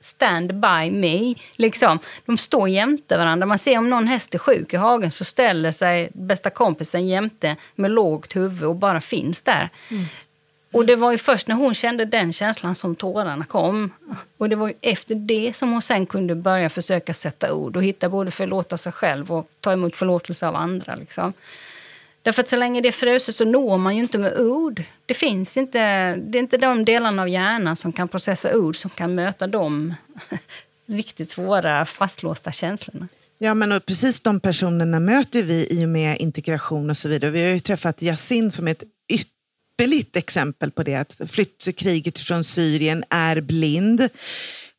stand by me. Liksom. De står jämte varandra. Man ser om någon häst är sjuk i hagen så ställer sig bästa kompisen jämte med lågt huvud och bara finns där. Mm. Och det var ju först när hon kände den känslan som tårarna kom. Och det var ju efter det som hon sen kunde börja försöka sätta ord och hitta både förlåta sig själv och ta emot förlåtelse av andra. Liksom. Därför att så länge det är fruset så når man ju inte med ord. Det finns inte, det är inte de delarna av hjärnan som kan processa ord som kan möta de riktigt svåra fastlåsta känslorna. Ja, men och precis de personerna möter vi i och med integration och så vidare. Vi har ju träffat Yasin som är ett ypperligt exempel på det. Att flyttkriget från Syrien är blind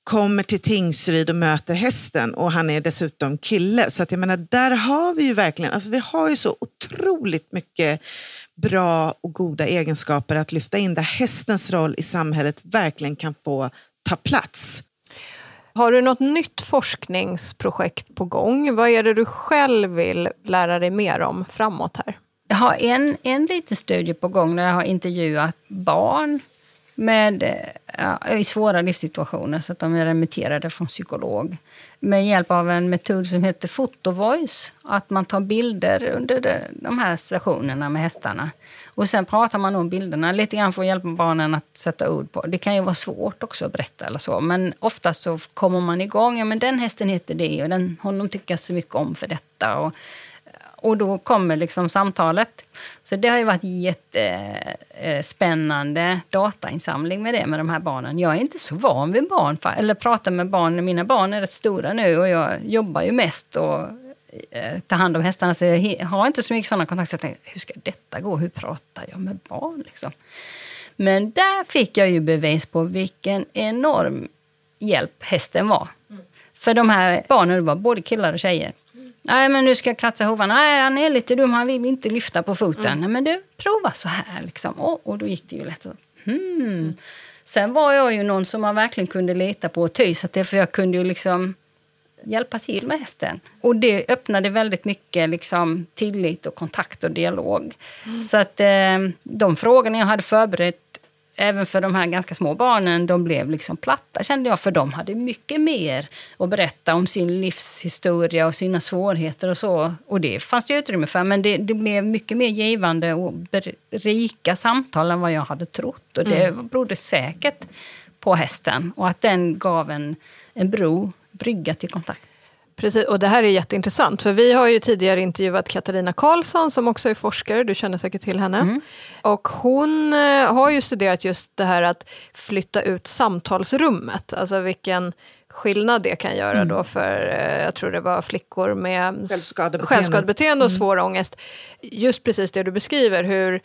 kommer till Tingsryd och möter hästen och han är dessutom kille. Så att jag menar, där har vi ju verkligen, alltså vi har ju så otroligt mycket bra och goda egenskaper att lyfta in där hästens roll i samhället verkligen kan få ta plats. Har du något nytt forskningsprojekt på gång? Vad är det du själv vill lära dig mer om framåt här? Jag har en, en liten studie på gång där jag har intervjuat barn med, eh, ja, i svåra livssituationer så att de är remitterade från psykolog med hjälp av en metod som heter fotovoice. Att man tar bilder under de här sessionerna med hästarna. Och sen pratar man om bilderna lite grann för att hjälpa barnen att sätta ord på. Det kan ju vara svårt också att berätta eller så. Men oftast så kommer man igång. Ja, men den hästen heter det och den, honom tycker jag så mycket om för detta. Och, och då kommer liksom samtalet. Så det har ju varit jättespännande datainsamling med det med de här barnen. Jag är inte så van vid barn, eller prata med barn. Mina barn är rätt stora nu och jag jobbar ju mest och eh, tar hand om hästarna. Så jag har inte så mycket sådana kontakter. Så jag tänkte, hur ska detta gå? Hur pratar jag med barn? Liksom? Men där fick jag ju bevis på vilken enorm hjälp hästen var. För de här barnen var både killar och tjejer. Nej, men nu ska jag kratsa hovarna. Nej, han är lite dum, han vill inte lyfta på foten. Mm. Nej, men du, prova så här. Liksom. Och, och då gick det ju lätt. Hmm. Sen var jag ju någon som man verkligen kunde lita på och ty sig till, för jag kunde ju liksom hjälpa till med hästen. Och det öppnade väldigt mycket liksom, tillit och kontakt och dialog. Mm. Så att eh, de frågorna jag hade förberett även för de här ganska små barnen, de blev liksom platta kände jag, för de hade mycket mer att berätta om sin livshistoria och sina svårigheter och så. Och det fanns det utrymme för, men det, det blev mycket mer givande och rika samtal än vad jag hade trott. Och det mm. berodde säkert på hästen och att den gav en, en bro, brygga till kontakt. Precis, och det här är jätteintressant, för vi har ju tidigare intervjuat Katarina Karlsson som också är forskare, du känner säkert till henne. Mm. Och hon eh, har ju studerat just det här att flytta ut samtalsrummet, alltså vilken skillnad det kan göra mm. då för, eh, jag tror det var flickor med självskadebeteende, självskadebeteende och mm. svår ångest. Just precis det du beskriver, hur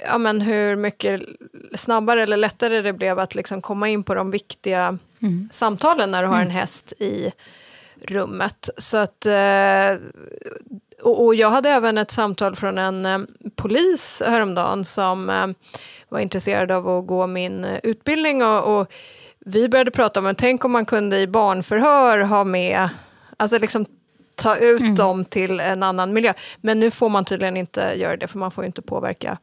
ja, men hur mycket snabbare eller lättare det blev att liksom komma in på de viktiga mm. samtalen när du har en mm. häst i rummet. Så att, eh, och, jag hade även ett samtal från en eh, polis häromdagen som eh, var intresserad av att gå min utbildning och, och vi började prata om, tänk om man kunde i barnförhör ha med, alltså liksom ta ut mm. dem till en annan miljö. Men nu får man tydligen inte göra det, för man får ju inte påverka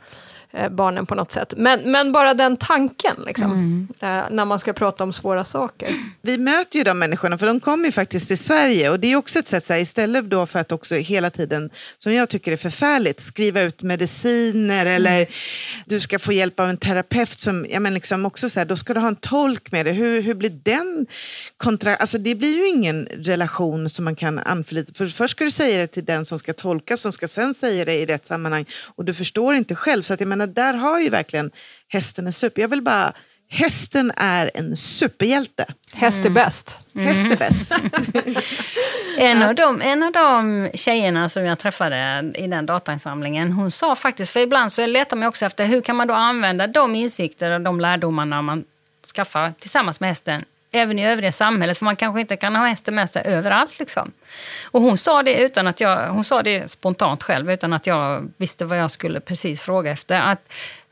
barnen på något sätt. Men, men bara den tanken, liksom, mm. eh, när man ska prata om svåra saker. Vi möter ju de människorna, för de kommer ju faktiskt till Sverige. Och det är också ett sätt, så här, istället då för att också hela tiden, som jag tycker är förfärligt, skriva ut mediciner mm. eller du ska få hjälp av en terapeut som, ja men liksom också så här, då ska du ha en tolk med dig. Hur, hur blir den kontra... Alltså det blir ju ingen relation som man kan anförlita. För först ska du säga det till den som ska tolka, som ska sen säga det i rätt sammanhang. Och du förstår inte själv. Så att jag menar, menar, där har ju verkligen hästen en super... Jag vill bara... Hästen är en superhjälte. Häst är bäst. Mm. Häst är bäst. en, av de, en av de tjejerna som jag träffade i den datainsamlingen, hon sa faktiskt, för ibland så letar man också efter hur kan man då använda de insikter och de lärdomarna man skaffar tillsammans med hästen även i övriga samhället, för man kanske inte kan ha hästen med sig överallt. Liksom. Och hon sa det utan att jag, hon sa det spontant själv, utan att jag visste vad jag skulle precis fråga efter. Att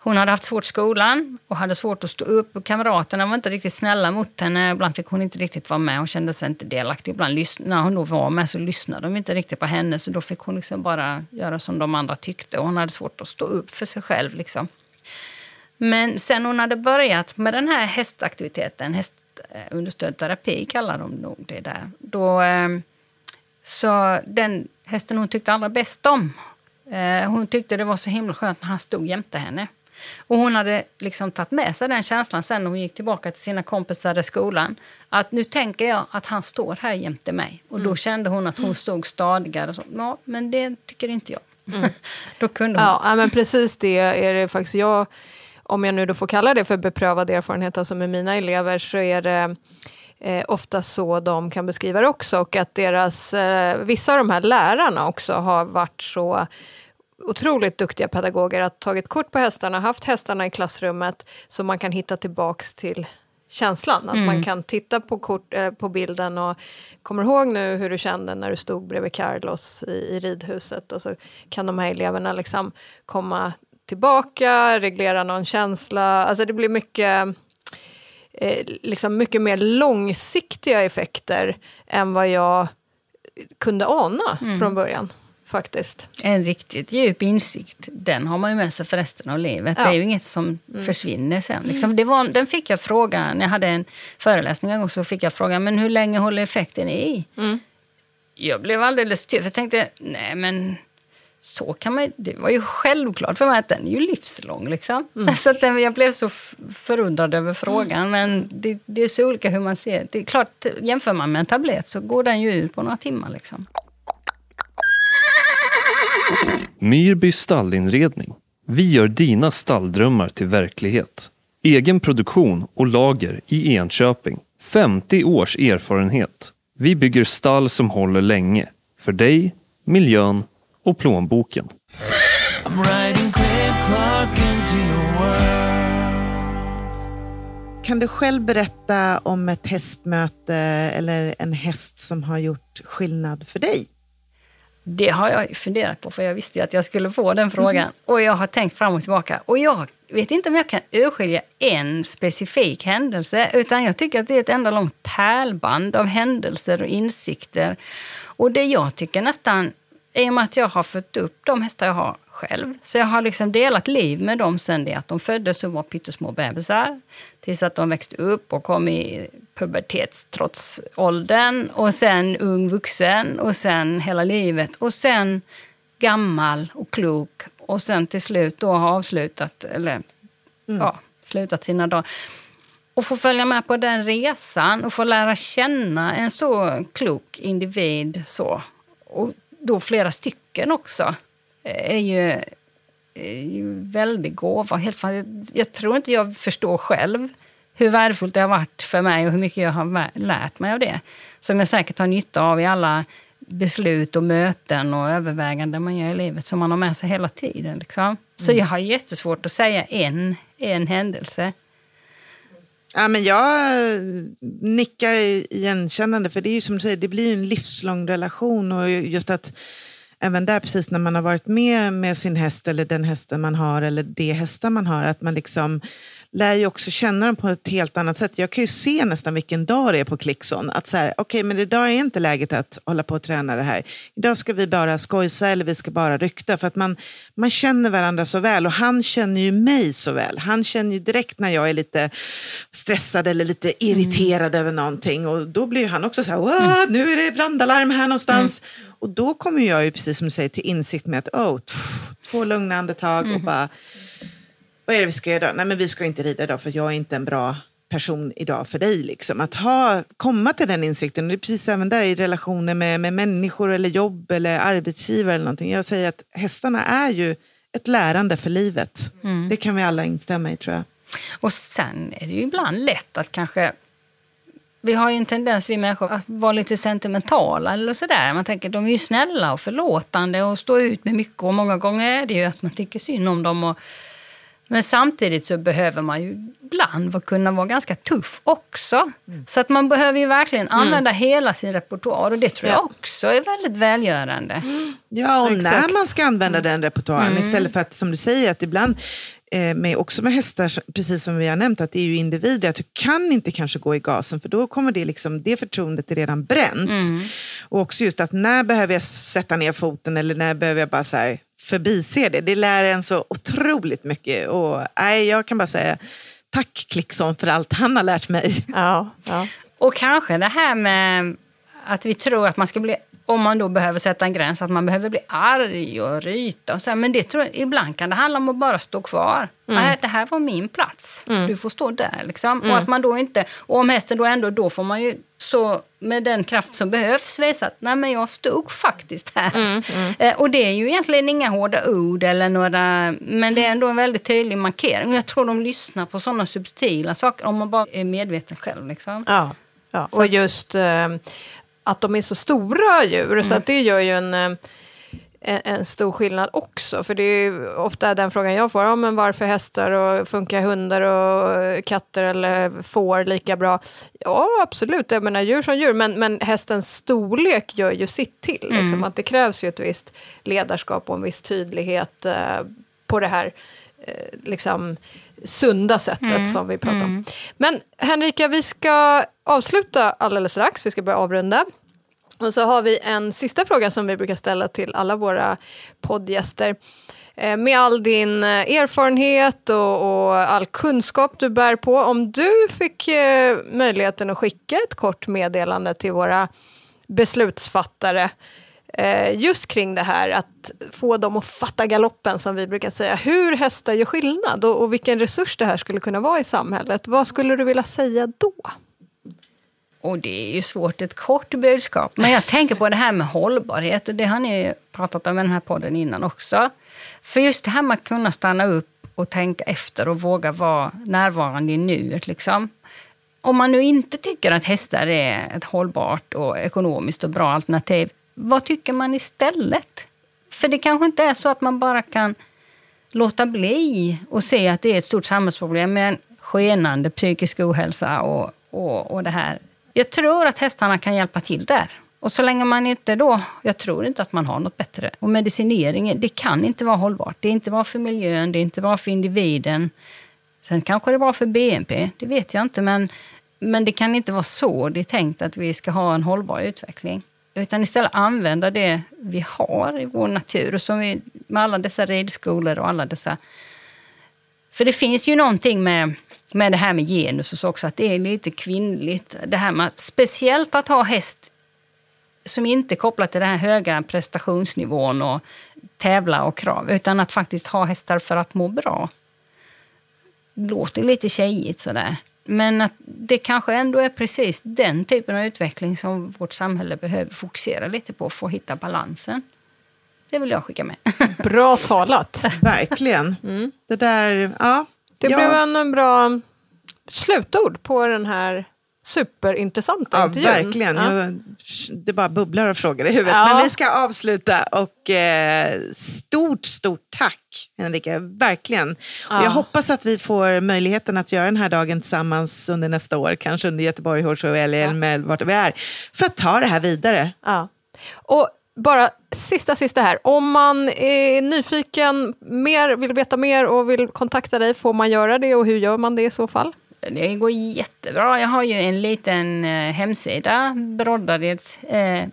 hon hade haft svårt i skolan och hade svårt att stå upp. Och kamraterna var inte riktigt snälla mot henne. Ibland fick hon inte riktigt vara med Hon kände sig inte delaktig. Ibland när hon då var med så lyssnade de inte riktigt på henne. Så då fick hon liksom bara göra som de andra tyckte. Och hon hade svårt att stå upp för sig själv. Liksom. Men sen hon hade börjat med den här hästaktiviteten, häst, understödd terapi kallar de nog det där. Då, ehm, så den hästen hon tyckte allra bäst om, eh, hon tyckte det var så himla skönt när han stod jämte henne. Och hon hade liksom tagit med sig den känslan sen när hon gick tillbaka till sina kompisar i skolan. Att nu tänker jag att han står här jämte mig. Och då mm. kände hon att hon stod stadigare. Och så, ja, men det tycker inte jag. Mm. då kunde hon. Ja, men precis det är det faktiskt. Jag om jag nu då får kalla det för beprövad erfarenhet, alltså med mina elever, så är det eh, ofta så de kan beskriva det också. Och att deras, eh, vissa av de här lärarna också har varit så otroligt duktiga pedagoger, att tagit kort på hästarna, haft hästarna i klassrummet, så man kan hitta tillbaks till känslan. Att mm. man kan titta på, kort, eh, på bilden och kommer ihåg nu hur du kände när du stod bredvid Carlos i, i ridhuset. Och så kan de här eleverna liksom komma tillbaka, reglera någon känsla. Alltså det blir mycket eh, liksom mycket mer långsiktiga effekter än vad jag kunde ana Mm. från början. Faktiskt. En riktigt djup insikt, den har man ju med sig för resten av livet. Ja. Det är ju inget som försvinner sen. Liksom, det var, den fick jag frågan, när jag hade en föreläsning en gång, så fick jag frågan, men hur länge håller effekten i? Jag blev alldeles tyst, jag tänkte, nej men så kan man Det var ju självklart för mig att den är ju livslång. Liksom. Så att den, jag blev så förundrad över frågan. Men det, det är så olika hur man ser det. är klart, jämför man med en tablett så går den ju ur på några timmar. Liksom. Myrby stallinredning. Vi gör dina stalldrömmar till verklighet. Egen produktion och lager i Enköping. 50 års erfarenhet. Vi bygger stall som håller länge. För dig, miljön och plånboken. I'm riding clear clock into your world. Kan du själv berätta om ett hästmöte eller en häst som har gjort skillnad för dig? Det har jag funderat på, för jag visste ju att jag skulle få den frågan. Och jag har tänkt fram och tillbaka. Och jag vet inte om jag kan urskilja en specifik händelse, utan jag tycker att det är ett enda långt pärlband av händelser och insikter. Och det jag tycker nästan, i och med att jag har fött upp de hästar jag har själv, så jag har liksom delat liv med dem sen det att de föddes och var pyttesmå bebisar, tills att de växte upp och kom i pubertetstrotsåldern och sen ung vuxen och sen hela livet och sen gammal och klok och sen till slut då har avslutat, eller ja, slutat sina dagar. Och få följa med på den resan och få lära känna en så klok individ så. Och då flera stycken också. Är ju, är ju väldigt gåva. Helt jag tror inte jag förstår själv hur värdefullt det har varit för mig och hur mycket jag har lärt mig av det. Som jag säkert har nytta av i alla beslut och möten och överväganden man gör i livet som man har med sig hela tiden. Liksom. Så jag har jättesvårt att säga en, en händelse. Ja, men jag eh, nickar igenkännande, för det är ju som du säger, det blir ju en livslång relation. Och just att även där, precis när man har varit med med sin häst eller den hästen man har eller det hästar man har, att man liksom lär ju också känna dem på ett helt annat sätt. Jag kan ju se nästan vilken dag det är på Klickson. Att så här, okej, men idag är inte läget att hålla på och träna det här. Idag ska vi bara skojsa eller vi ska bara rykta. För att man, man känner varandra så väl och han känner ju mig så väl. Han känner ju direkt när jag är lite stressad eller lite irriterad över någonting. Och då blir ju han också så här, "Åh, nu är det brandalarm här någonstans. Och då kommer jag ju, precis som du säger, till insikt med att oh, två lugna andetag och bara vad är det vi ska göra idag? Nej, men vi ska inte rida idag för jag är inte en bra person idag för dig. Liksom. Att ha, komma till den insikten, och det är precis även där i relationer med, med människor eller jobb eller arbetsgivare eller någonting. Jag säger att hästarna är ju ett lärande för livet. Det kan vi alla instämma i tror jag. Och sen är det ju ibland lätt att kanske... Vi har ju en tendens, vi människor, att vara lite sentimentala eller sådär. Man tänker de är ju snälla och förlåtande och står ut med mycket. Och många gånger är det ju att man tycker synd om dem. Och, men samtidigt så behöver man ju ibland kunna vara ganska tuff också. Så att man behöver ju verkligen använda hela sin repertoar. Och det tror jag Ja. också är väldigt välgörande. Ja, och Exakt. när man ska använda den repertoaren istället för att, som du säger, att ibland eh, med, också med hästar, precis som vi har nämnt, att det är ju individer, att du kan inte kanske gå i gasen för då kommer det liksom, det förtroendet är redan bränt. Och också just att när behöver jag sätta ner foten eller när behöver jag bara så här förbise det. Det lär en så otroligt mycket och nej, jag kan bara säga tack Klickson för allt han har lärt mig. Ja, ja. Och kanske det här med att vi tror att man ska bli, om man då behöver sätta en gräns, att man behöver bli arg och ryta. Och så här. Men det tror jag, ibland kan det handla om att bara stå kvar. Nej, det här var min plats. Du får stå där. Liksom. Och att man då inte, och om hästen då ändå, då får man ju så med den kraft som behövs visa att nej men jag stod faktiskt här. Eh, och det är ju egentligen inga hårda ord eller några, men det är ändå en väldigt tydlig markering. Och jag tror de lyssnar på sådana subtila saker om man bara är medveten själv. Liksom. Ja, ja. och just eh, att de är så stora djur, så att det gör ju en, eh, en, en stor skillnad också. För det är ju ofta den frågan jag får, ja, men varför hästar och funkar hundar och katter eller får lika bra? Ja, absolut, jag menar djur som djur, men, men hästens storlek gör ju sitt till. Liksom, att det krävs ju ett visst ledarskap och en viss tydlighet eh, på det här eh, liksom sunda sättet som vi pratar om. Men Henrika, vi ska avsluta alldeles strax. Vi ska börja avrunda. Och så har vi en sista fråga som vi brukar ställa till alla våra poddgäster. Eh, Med all din eh, erfarenhet och, och all kunskap du bär på, om du fick eh, möjligheten att skicka ett kort meddelande till våra beslutsfattare Eh, just kring det här att få dem att fatta galoppen som vi brukar säga. Hur hästar gör skillnad och, och vilken resurs det här skulle kunna vara i samhället. Vad skulle du vilja säga då? Och det är ju svårt, ett kort budskap. Men jag tänker på det här med hållbarhet och det har ni ju pratat om i den här podden innan också. För just det här med att kunna stanna upp och tänka efter och våga vara närvarande i nuet. Liksom. Om man nu inte tycker att hästar är ett hållbart och ekonomiskt och bra alternativ, vad tycker man istället? För det kanske inte är så att man bara kan låta bli och se att det är ett stort samhällsproblem med en skenande psykisk ohälsa och, och, och det här. Jag tror att hästarna kan hjälpa till där. Och så länge man inte då, jag tror inte att man har något bättre. Och medicineringen, det kan inte vara hållbart. Det är inte bra för miljön, det är inte bra för individen. Sen kanske det är bra för BNP, det vet jag inte. Men, men det kan inte vara så det är tänkt att vi ska ha en hållbar utveckling. Utan istället använda det vi har i vår natur. Och som vi, med alla dessa ridskolor och alla dessa... För det finns ju någonting med, med det här med genus och så också, att det är lite kvinnligt. Det här med att, speciellt att ha häst som inte är kopplat till den här höga prestationsnivån och tävla och krav, utan att faktiskt ha hästar för att må bra. Låter lite tjejigt sådär. Men att det kanske ändå är precis den typen av utveckling som vårt samhälle behöver fokusera lite på för att hitta balansen. Det vill jag skicka med. Bra talat. Verkligen. Det där, ja. Det ja, blev en bra slutord på den här superintressanta Ja, intervjun. verkligen. Ja. Jag, det bara bubblar av frågor i huvudet. Ja. Men vi ska avsluta. Och eh, Stort, stort tack, Henrika. Verkligen. Och Ja. jag hoppas att vi får möjligheten att göra den här dagen tillsammans under nästa år. Kanske under Göteborg Horse Show eller Älmhult, vart vi är. För att ta det här vidare. Ja. Och bara sista, sista här. Om man är nyfiken, mer, vill veta mer och vill kontakta dig, får man göra det och hur gör man det i så fall? Det går jättebra. Jag har ju en liten eh, hemsida, Broddareds eh,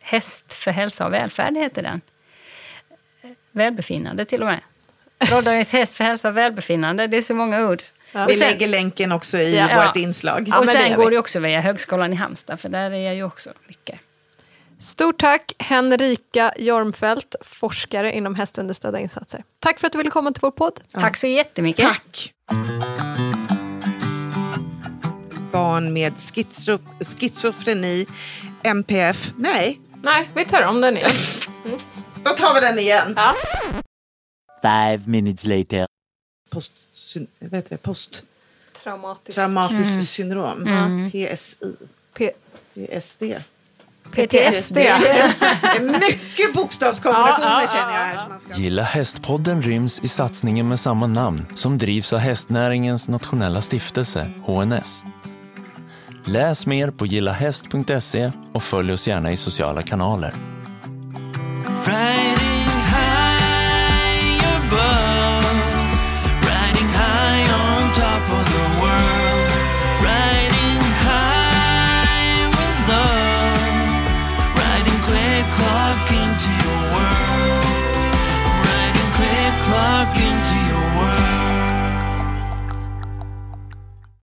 Häst för hälsa och välfärd heter den. Eh, Välbefinnande till och med. Broddareds häst för hälsa och välbefinnande, det är så många ord. Ja. Vi sen- lägger länken också i Ja. vårt inslag. Ja, och det sen gör går det också via Högskolan i Halmstad, för där är jag ju också mycket. Stort tack Henrika Jormfält, forskare inom hästunderstödda insatser. Tack för att du ville komma till vår podd. Tack så jättemycket. Tack! Barn med schizofreni, MPF. Nej, Nej, vi tar om den igen. då tar vi den igen. Ja. Five minutes later. Post, vad heter det? Traumatisk. Posttraumatiskt syndrom. PSI. P- PSD. PTSD. Mycket bokstavskombinationer Ja, ja, känner jag här. Som man ska... Gilla hästpodden ryms i satsningen med samma namn som drivs av hästnäringens nationella stiftelse, HNS. Läs mer på gillahäst.se och följ oss gärna i sociala kanaler.